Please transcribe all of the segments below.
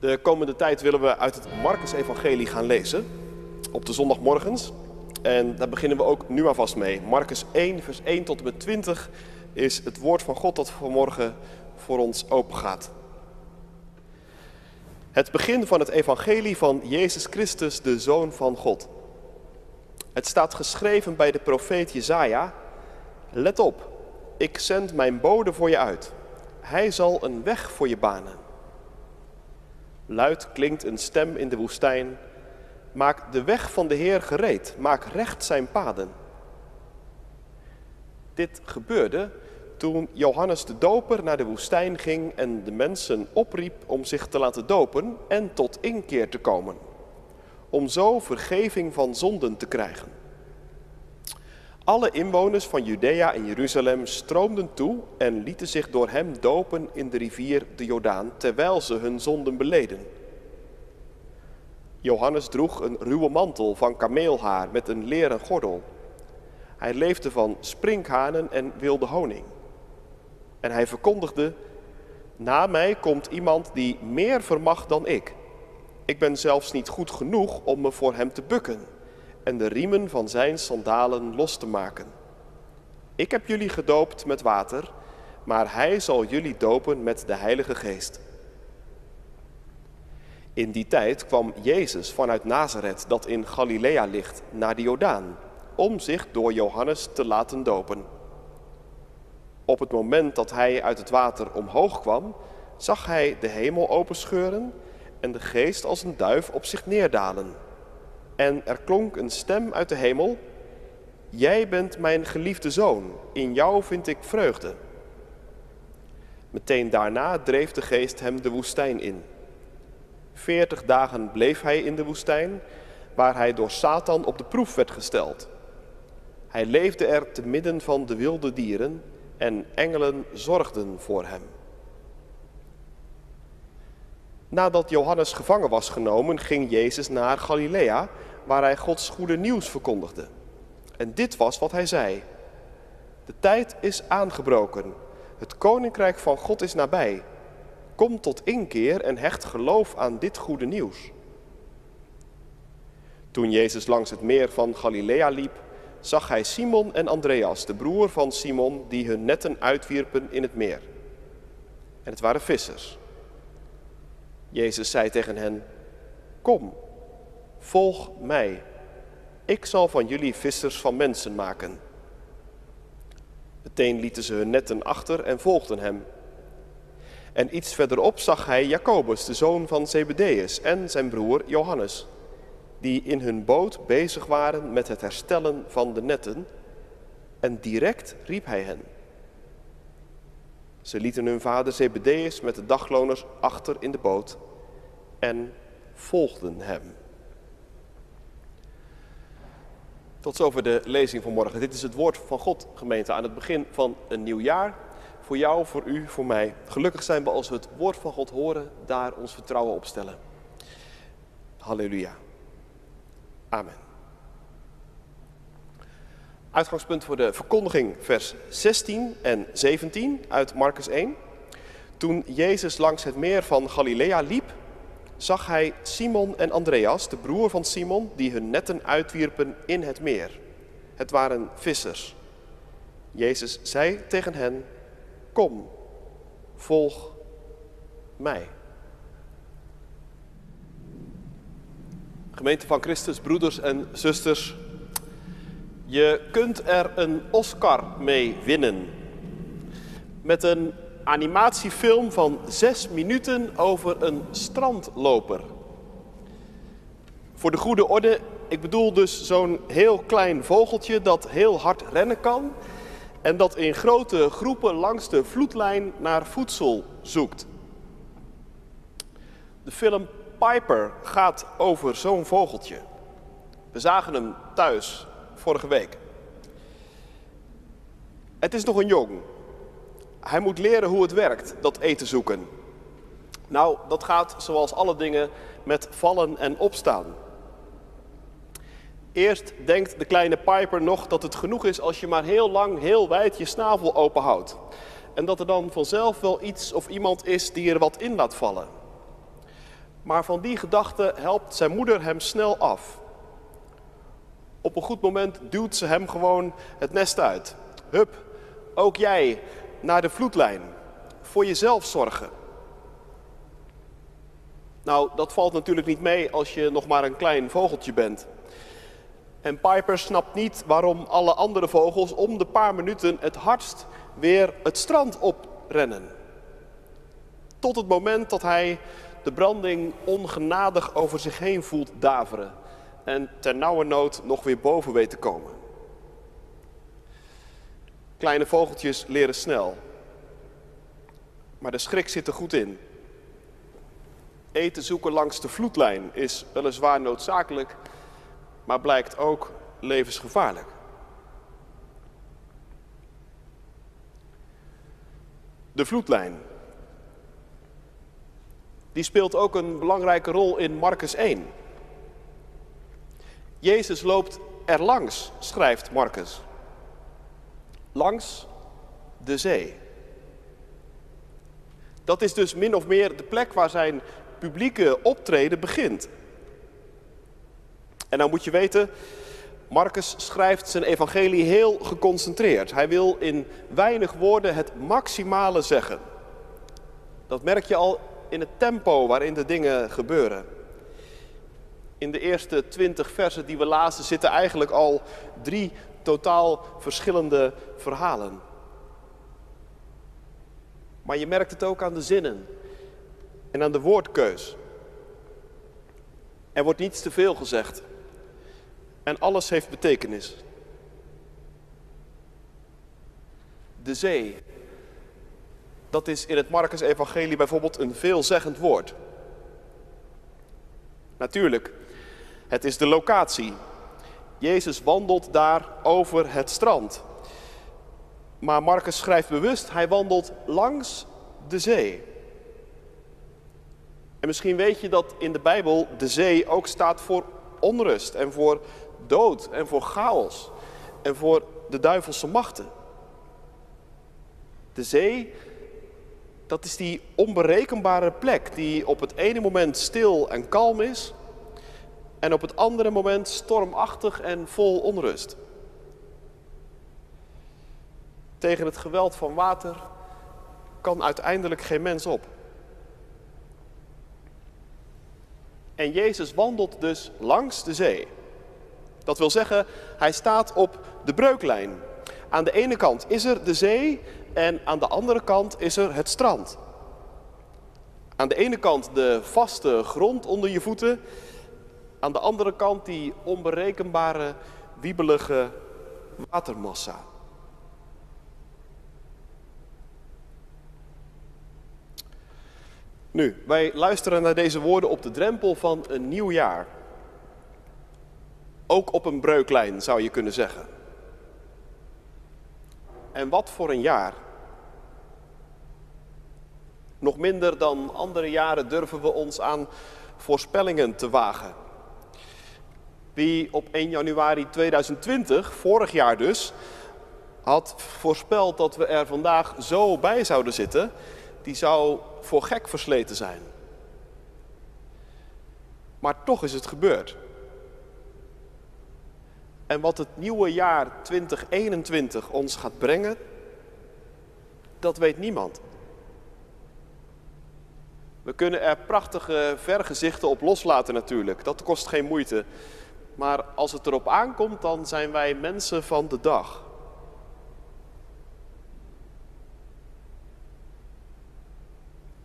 De komende tijd willen we uit het Marcus-evangelie gaan lezen op de zondagmorgens. En daar beginnen we ook nu alvast mee. Marcus 1, vers 1 tot en met 20 is het woord van God dat vanmorgen voor ons opengaat. Het begin van het evangelie van Jezus Christus, de Zoon van God. Het staat geschreven bij de profeet Jezaja. Let op, ik zend mijn bode voor je uit. Hij zal een weg voor je banen. Luid klinkt een stem in de woestijn. Maak de weg van de Heer gereed, maak recht zijn paden. Dit gebeurde toen Johannes de Doper naar de woestijn ging en de mensen opriep om zich te laten dopen en tot inkeer te komen, om zo vergeving van zonden te krijgen. Alle inwoners van Judea en Jeruzalem stroomden toe en lieten zich door hem dopen in de rivier de Jordaan, terwijl ze hun zonden beleden. Johannes droeg een ruwe mantel van kameelhaar met een leren gordel. Hij leefde van sprinkhanen en wilde honing. En hij verkondigde, na mij komt iemand die meer vermag dan ik. Ik ben zelfs niet goed genoeg om me voor hem te bukken en de riemen van zijn sandalen los te maken. Ik heb jullie gedoopt met water, maar hij zal jullie dopen met de Heilige Geest. In die tijd kwam Jezus vanuit Nazareth, dat in Galilea ligt, naar de Jordaan, om zich door Johannes te laten dopen. Op het moment dat hij uit het water omhoog kwam, zag hij de hemel openscheuren en de geest als een duif op zich neerdalen. En er klonk een stem uit de hemel: Jij bent mijn geliefde zoon, in jou vind ik vreugde. Meteen daarna dreef de geest hem de woestijn in. Veertig dagen bleef hij in de woestijn, waar hij door Satan op de proef werd gesteld. Hij leefde er te midden van de wilde dieren en engelen zorgden voor hem. Nadat Johannes gevangen was genomen, ging Jezus naar Galilea, waar hij Gods goede nieuws verkondigde. En dit was wat hij zei. De tijd is aangebroken. Het koninkrijk van God is nabij. Kom tot inkeer en hecht geloof aan dit goede nieuws. Toen Jezus langs het meer van Galilea liep, zag hij Simon en Andreas, de broer van Simon, die hun netten uitwierpen in het meer. En het waren vissers. Jezus zei tegen hen: Kom, volg mij. Ik zal van jullie vissers van mensen maken. Meteen lieten ze hun netten achter en volgden hem. En iets verderop zag hij Jacobus, de zoon van Zebedeus, en zijn broer Johannes, die in hun boot bezig waren met het herstellen van de netten. En direct riep hij hen. Ze lieten hun vader Zebedeus met de dagloners achter in de boot en volgden hem. Tot zover de lezing van morgen. Dit is het woord van God, gemeente, aan het begin van een nieuw jaar. Voor jou, voor u, voor mij. Gelukkig zijn we als we het woord van God horen, daar ons vertrouwen op stellen. Halleluja. Amen. Uitgangspunt voor de verkondiging, vers 16 en 17 uit Marcus 1. Toen Jezus langs het meer van Galilea liep, zag hij Simon en Andreas, de broer van Simon, die hun netten uitwierpen in het meer. Het waren vissers. Jezus zei tegen hen, kom, volg mij. Gemeente van Christus, broeders en zusters, je kunt er een Oscar mee winnen. Met een animatiefilm van zes minuten over een strandloper. Voor de goede orde, ik bedoel dus zo'n heel klein vogeltje dat heel hard rennen kan en dat in grote groepen langs de vloedlijn naar voedsel zoekt. De film Piper gaat over zo'n vogeltje. We zagen hem thuis vorige week. Het is nog een jong, hij moet leren hoe het werkt, dat eten zoeken. Nou, dat gaat zoals alle dingen met vallen en opstaan. Eerst denkt de kleine Piper nog dat het genoeg is als je maar heel lang, heel wijd je snavel openhoudt. En dat er dan vanzelf wel iets of iemand is die er wat in laat vallen. Maar van die gedachte helpt zijn moeder hem snel af. Op een goed moment duwt ze hem gewoon het nest uit. Hup, ook jij naar de vloedlijn. Voor jezelf zorgen. Nou, dat valt natuurlijk niet mee als je nog maar een klein vogeltje bent. En Piper snapt niet waarom alle andere vogels om de paar minuten het hardst weer het strand oprennen. Tot het moment dat hij de branding ongenadig over zich heen voelt daveren en nood nog weer boven weet te komen. Kleine vogeltjes leren snel, maar de schrik zit er goed in. Eten zoeken langs de vloedlijn is weliswaar noodzakelijk, maar blijkt ook levensgevaarlijk. De vloedlijn. Die speelt ook een belangrijke rol in Marcus 1. Jezus loopt er langs, schrijft Marcus. Langs de zee. Dat is dus min of meer de plek waar zijn publieke optreden begint. En nou moet je weten, Marcus schrijft zijn evangelie heel geconcentreerd. Hij wil in weinig woorden het maximale zeggen. Dat merk je al in het tempo waarin de dingen gebeuren. In de eerste twintig versen die we lazen zitten eigenlijk al drie totaal verschillende verhalen. Maar je merkt het ook aan de zinnen en aan de woordkeus. Er wordt niets te veel gezegd. En alles heeft betekenis. De zee. Dat is in het Marcus-evangelie bijvoorbeeld een veelzeggend woord. Natuurlijk, het is de locatie. Jezus wandelt daar over het strand. Maar Marcus schrijft bewust, hij wandelt langs de zee. En misschien weet je dat in de Bijbel de zee ook staat voor onrust en voor dood en voor chaos en voor de duivelse machten. De zee, dat is die onberekenbare plek die op het ene moment stil en kalm is en op het andere moment stormachtig en vol onrust. Tegen het geweld van water kan uiteindelijk geen mens op. En Jezus wandelt dus langs de zee. Dat wil zeggen, hij staat op de breuklijn. Aan de ene kant is er de zee en aan de andere kant is er het strand. Aan de ene kant de vaste grond onder je voeten, aan de andere kant die onberekenbare, wiebelige watermassa. Nu, wij luisteren naar deze woorden op de drempel van een nieuw jaar. Ook op een breuklijn zou je kunnen zeggen. En wat voor een jaar. Nog minder dan andere jaren durven we ons aan voorspellingen te wagen. Wie op 1 januari 2020, vorig jaar dus, had voorspeld dat we er vandaag zo bij zouden zitten, die zou voor gek versleten zijn. Maar toch is het gebeurd. En wat het nieuwe jaar 2021 ons gaat brengen, dat weet niemand. We kunnen er prachtige vergezichten op loslaten natuurlijk. Dat kost geen moeite. Maar als het erop aankomt, dan zijn wij mensen van de dag.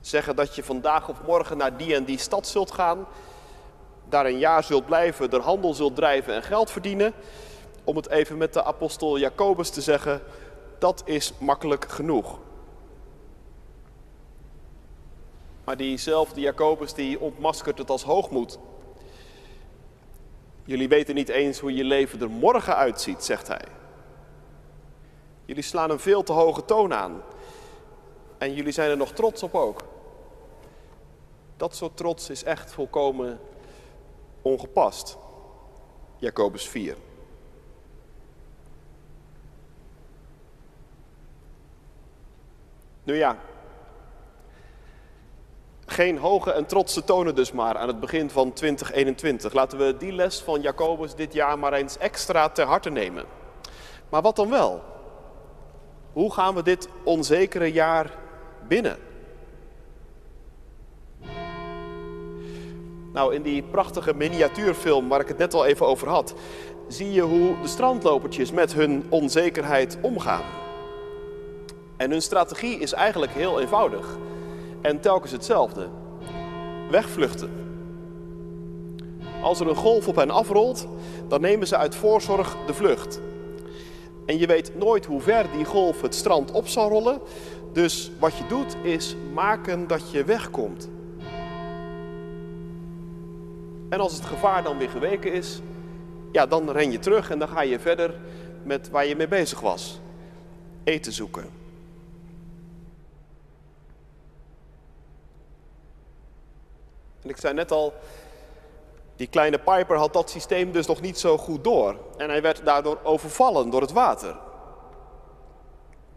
Zeggen dat je vandaag of morgen naar die en die stad zult gaan, daar een jaar zult blijven, er handel zult drijven en geld verdienen. Om het even met de apostel Jacobus te zeggen, dat is makkelijk genoeg. Maar diezelfde Jacobus die ontmaskert het als hoogmoed. Jullie weten niet eens hoe je leven er morgen uitziet, zegt hij. Jullie slaan een veel te hoge toon aan. En jullie zijn er nog trots op ook. Dat soort trots is echt volkomen ongepast. Jacobus 4. Nu ja, Geen hoge en trotse tonen dus maar aan het begin van 2021. Laten we die les van Jacobus dit jaar maar eens extra ter harte nemen. Maar wat dan wel? Hoe gaan we dit onzekere jaar binnen? Nou, in die prachtige miniatuurfilm waar ik het net al even over had, zie je hoe de strandlopertjes met hun onzekerheid omgaan. En hun strategie is eigenlijk heel eenvoudig en telkens hetzelfde: wegvluchten. Als er een golf op hen afrolt, dan nemen ze uit voorzorg de vlucht. En je weet nooit hoe ver die golf het strand op zal rollen. Dus wat je doet is maken dat je wegkomt. En als het gevaar dan weer geweken is, ja, dan ren je terug en dan ga je verder met waar je mee bezig was. Eten zoeken. En ik zei net al, die kleine Piper had dat systeem dus nog niet zo goed door. En hij werd daardoor overvallen door het water.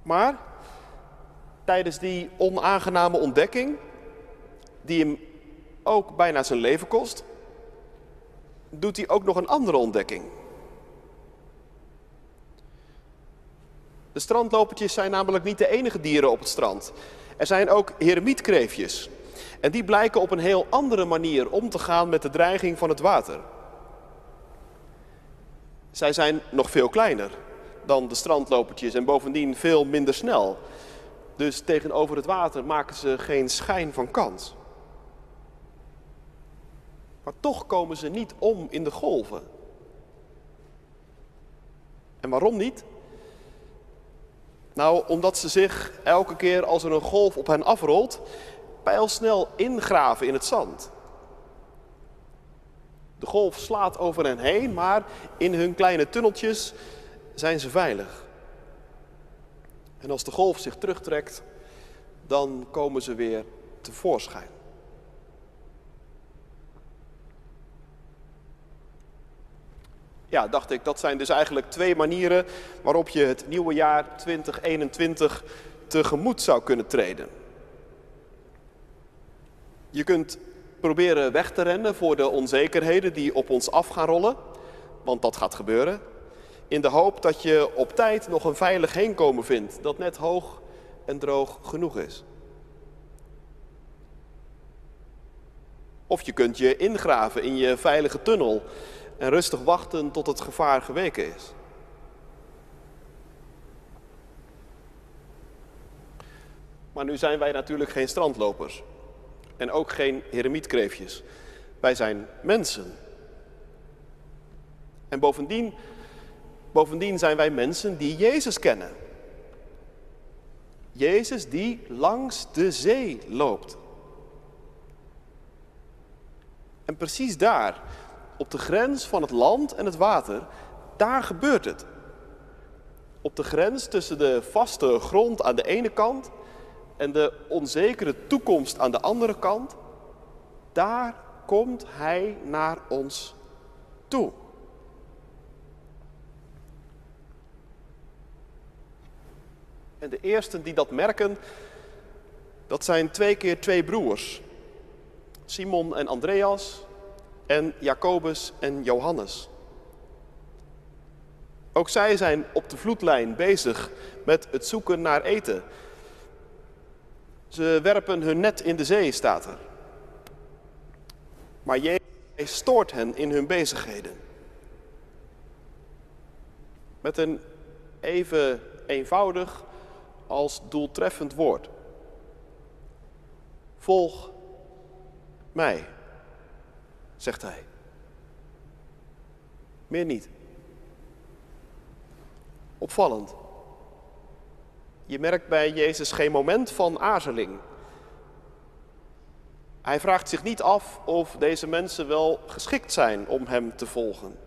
Maar tijdens die onaangename ontdekking, die hem ook bijna zijn leven kost, doet hij ook nog een andere ontdekking. De strandlopertjes zijn namelijk niet de enige dieren op het strand. Er zijn ook heremietkreefjes. En die blijken op een heel andere manier om te gaan met de dreiging van het water. Zij zijn nog veel kleiner dan de strandlopertjes en bovendien veel minder snel. Dus tegenover het water maken ze geen schijn van kans. Maar toch komen ze niet om in de golven. En waarom niet? Nou, omdat ze zich elke keer als er een golf op hen afrolt, pijlsnel ingraven in het zand. De golf slaat over hen heen, maar in hun kleine tunneltjes zijn ze veilig. En als de golf zich terugtrekt, dan komen ze weer tevoorschijn. Ja, dacht ik, dat zijn dus eigenlijk twee manieren waarop je het nieuwe jaar 2021 tegemoet zou kunnen treden. Je kunt proberen weg te rennen voor de onzekerheden die op ons af gaan rollen, want dat gaat gebeuren. In de hoop dat je op tijd nog een veilig heenkomen vindt dat net hoog en droog genoeg is. Of je kunt je ingraven in je veilige tunnel en rustig wachten tot het gevaar geweken is. Maar nu zijn wij natuurlijk geen strandlopers en ook geen heremietkreefjes. Wij zijn mensen. En bovendien, bovendien zijn wij mensen die Jezus kennen. Jezus die langs de zee loopt. En precies daar, op de grens van het land en het water, daar gebeurt het. Op de grens tussen de vaste grond aan de ene kant en de onzekere toekomst aan de andere kant, daar komt Hij naar ons toe. En de eersten die dat merken, dat zijn twee keer twee broers. Simon en Andreas en Jacobus en Johannes. Ook zij zijn op de vloedlijn bezig met het zoeken naar eten. Ze werpen hun net in de zee, staat er. Maar Jezus stoort hen in hun bezigheden. Met een even eenvoudig als doeltreffend woord. Volg mij, zegt hij. Meer niet. Opvallend. Je merkt bij Jezus geen moment van aarzeling. Hij vraagt zich niet af of deze mensen wel geschikt zijn om hem te volgen.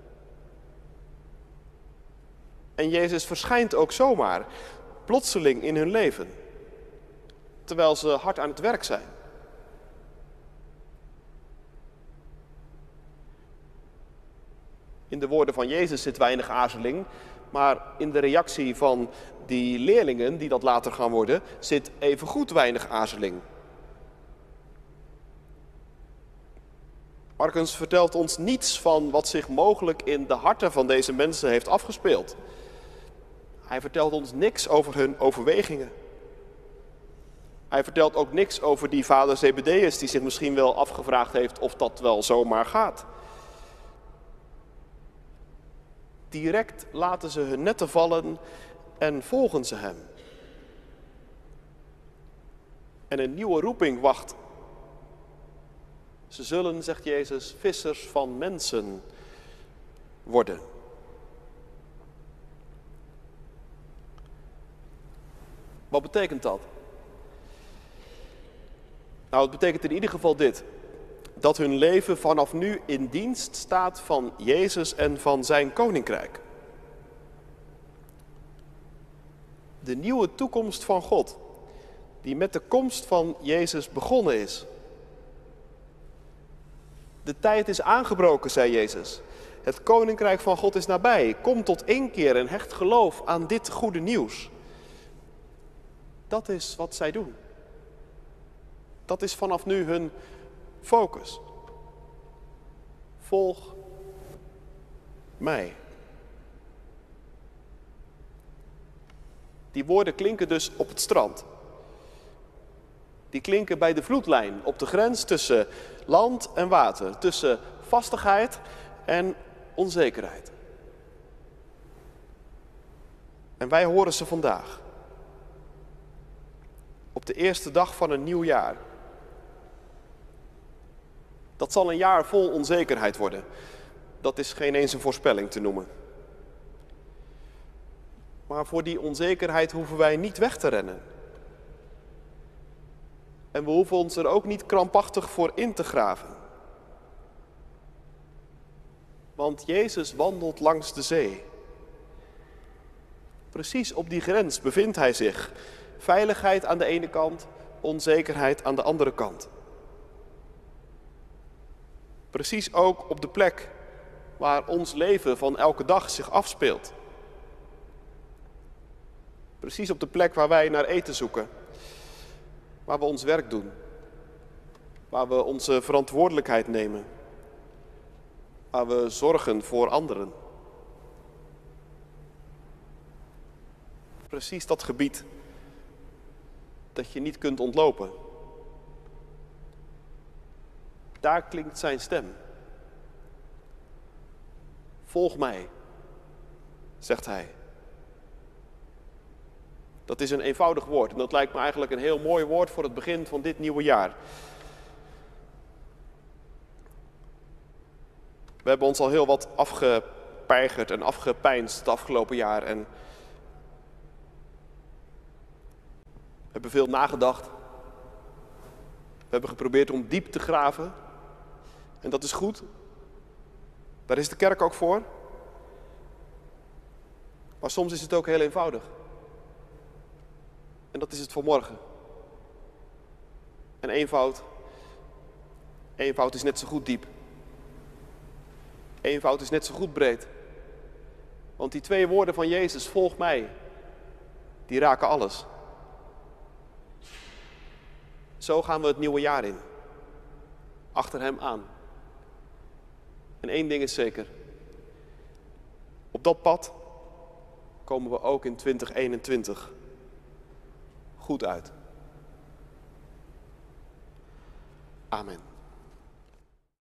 En Jezus verschijnt ook zomaar, plotseling in hun leven, terwijl ze hard aan het werk zijn. In de woorden van Jezus zit weinig aarzeling, maar in de reactie van die leerlingen, die dat later gaan worden, zit even goed weinig aarzeling. Marcus vertelt ons niets van wat zich mogelijk in de harten van deze mensen heeft afgespeeld. Hij vertelt ons niks over hun overwegingen. Hij vertelt ook niks over die vader Zebedeus die zich misschien wel afgevraagd heeft of dat wel zomaar gaat. Direct laten ze hun netten vallen en volgen ze hem. En een nieuwe roeping wacht. Ze zullen, zegt Jezus, vissers van mensen worden. Wat betekent dat? Nou, het betekent in ieder geval dit. Dat hun leven vanaf nu in dienst staat van Jezus en van zijn koninkrijk. De nieuwe toekomst van God, die met de komst van Jezus begonnen is. De tijd is aangebroken, zei Jezus. Het koninkrijk van God is nabij. Kom tot één keer en hecht geloof aan dit goede nieuws. Dat is wat zij doen. Dat is vanaf nu hun focus. Volg mij. Die woorden klinken dus op het strand. Die klinken bij de vloedlijn, op de grens tussen land en water, tussen vastigheid en onzekerheid. En wij horen ze vandaag. Op de eerste dag van een nieuw jaar. Dat zal een jaar vol onzekerheid worden. Dat is geen eens een voorspelling te noemen. Maar voor die onzekerheid hoeven wij niet weg te rennen. En we hoeven ons er ook niet krampachtig voor in te graven. Want Jezus wandelt langs de zee. Precies op die grens bevindt hij zich. Veiligheid aan de ene kant, onzekerheid aan de andere kant. Precies ook op de plek waar ons leven van elke dag zich afspeelt. Precies op de plek waar wij naar eten zoeken, waar we ons werk doen, waar we onze verantwoordelijkheid nemen, waar we zorgen voor anderen. Precies dat gebied dat je niet kunt ontlopen. Daar klinkt zijn stem. Volg mij, zegt hij. Dat is een eenvoudig woord en dat lijkt me eigenlijk een heel mooi woord voor het begin van dit nieuwe jaar. We hebben ons al heel wat afgepeigerd en afgepijnst het afgelopen jaar en we hebben veel nagedacht. We hebben geprobeerd om diep te graven en dat is goed. Daar is de kerk ook voor. Maar soms is het ook heel eenvoudig. En dat is het voor morgen. En eenvoud, eenvoud is net zo goed diep. Eenvoud is net zo goed breed. Want die twee woorden van Jezus, volg mij, die raken alles. Zo gaan we het nieuwe jaar in. Achter Hem aan. En één ding is zeker. Op dat pad komen we ook in 2021 goed uit. Amen.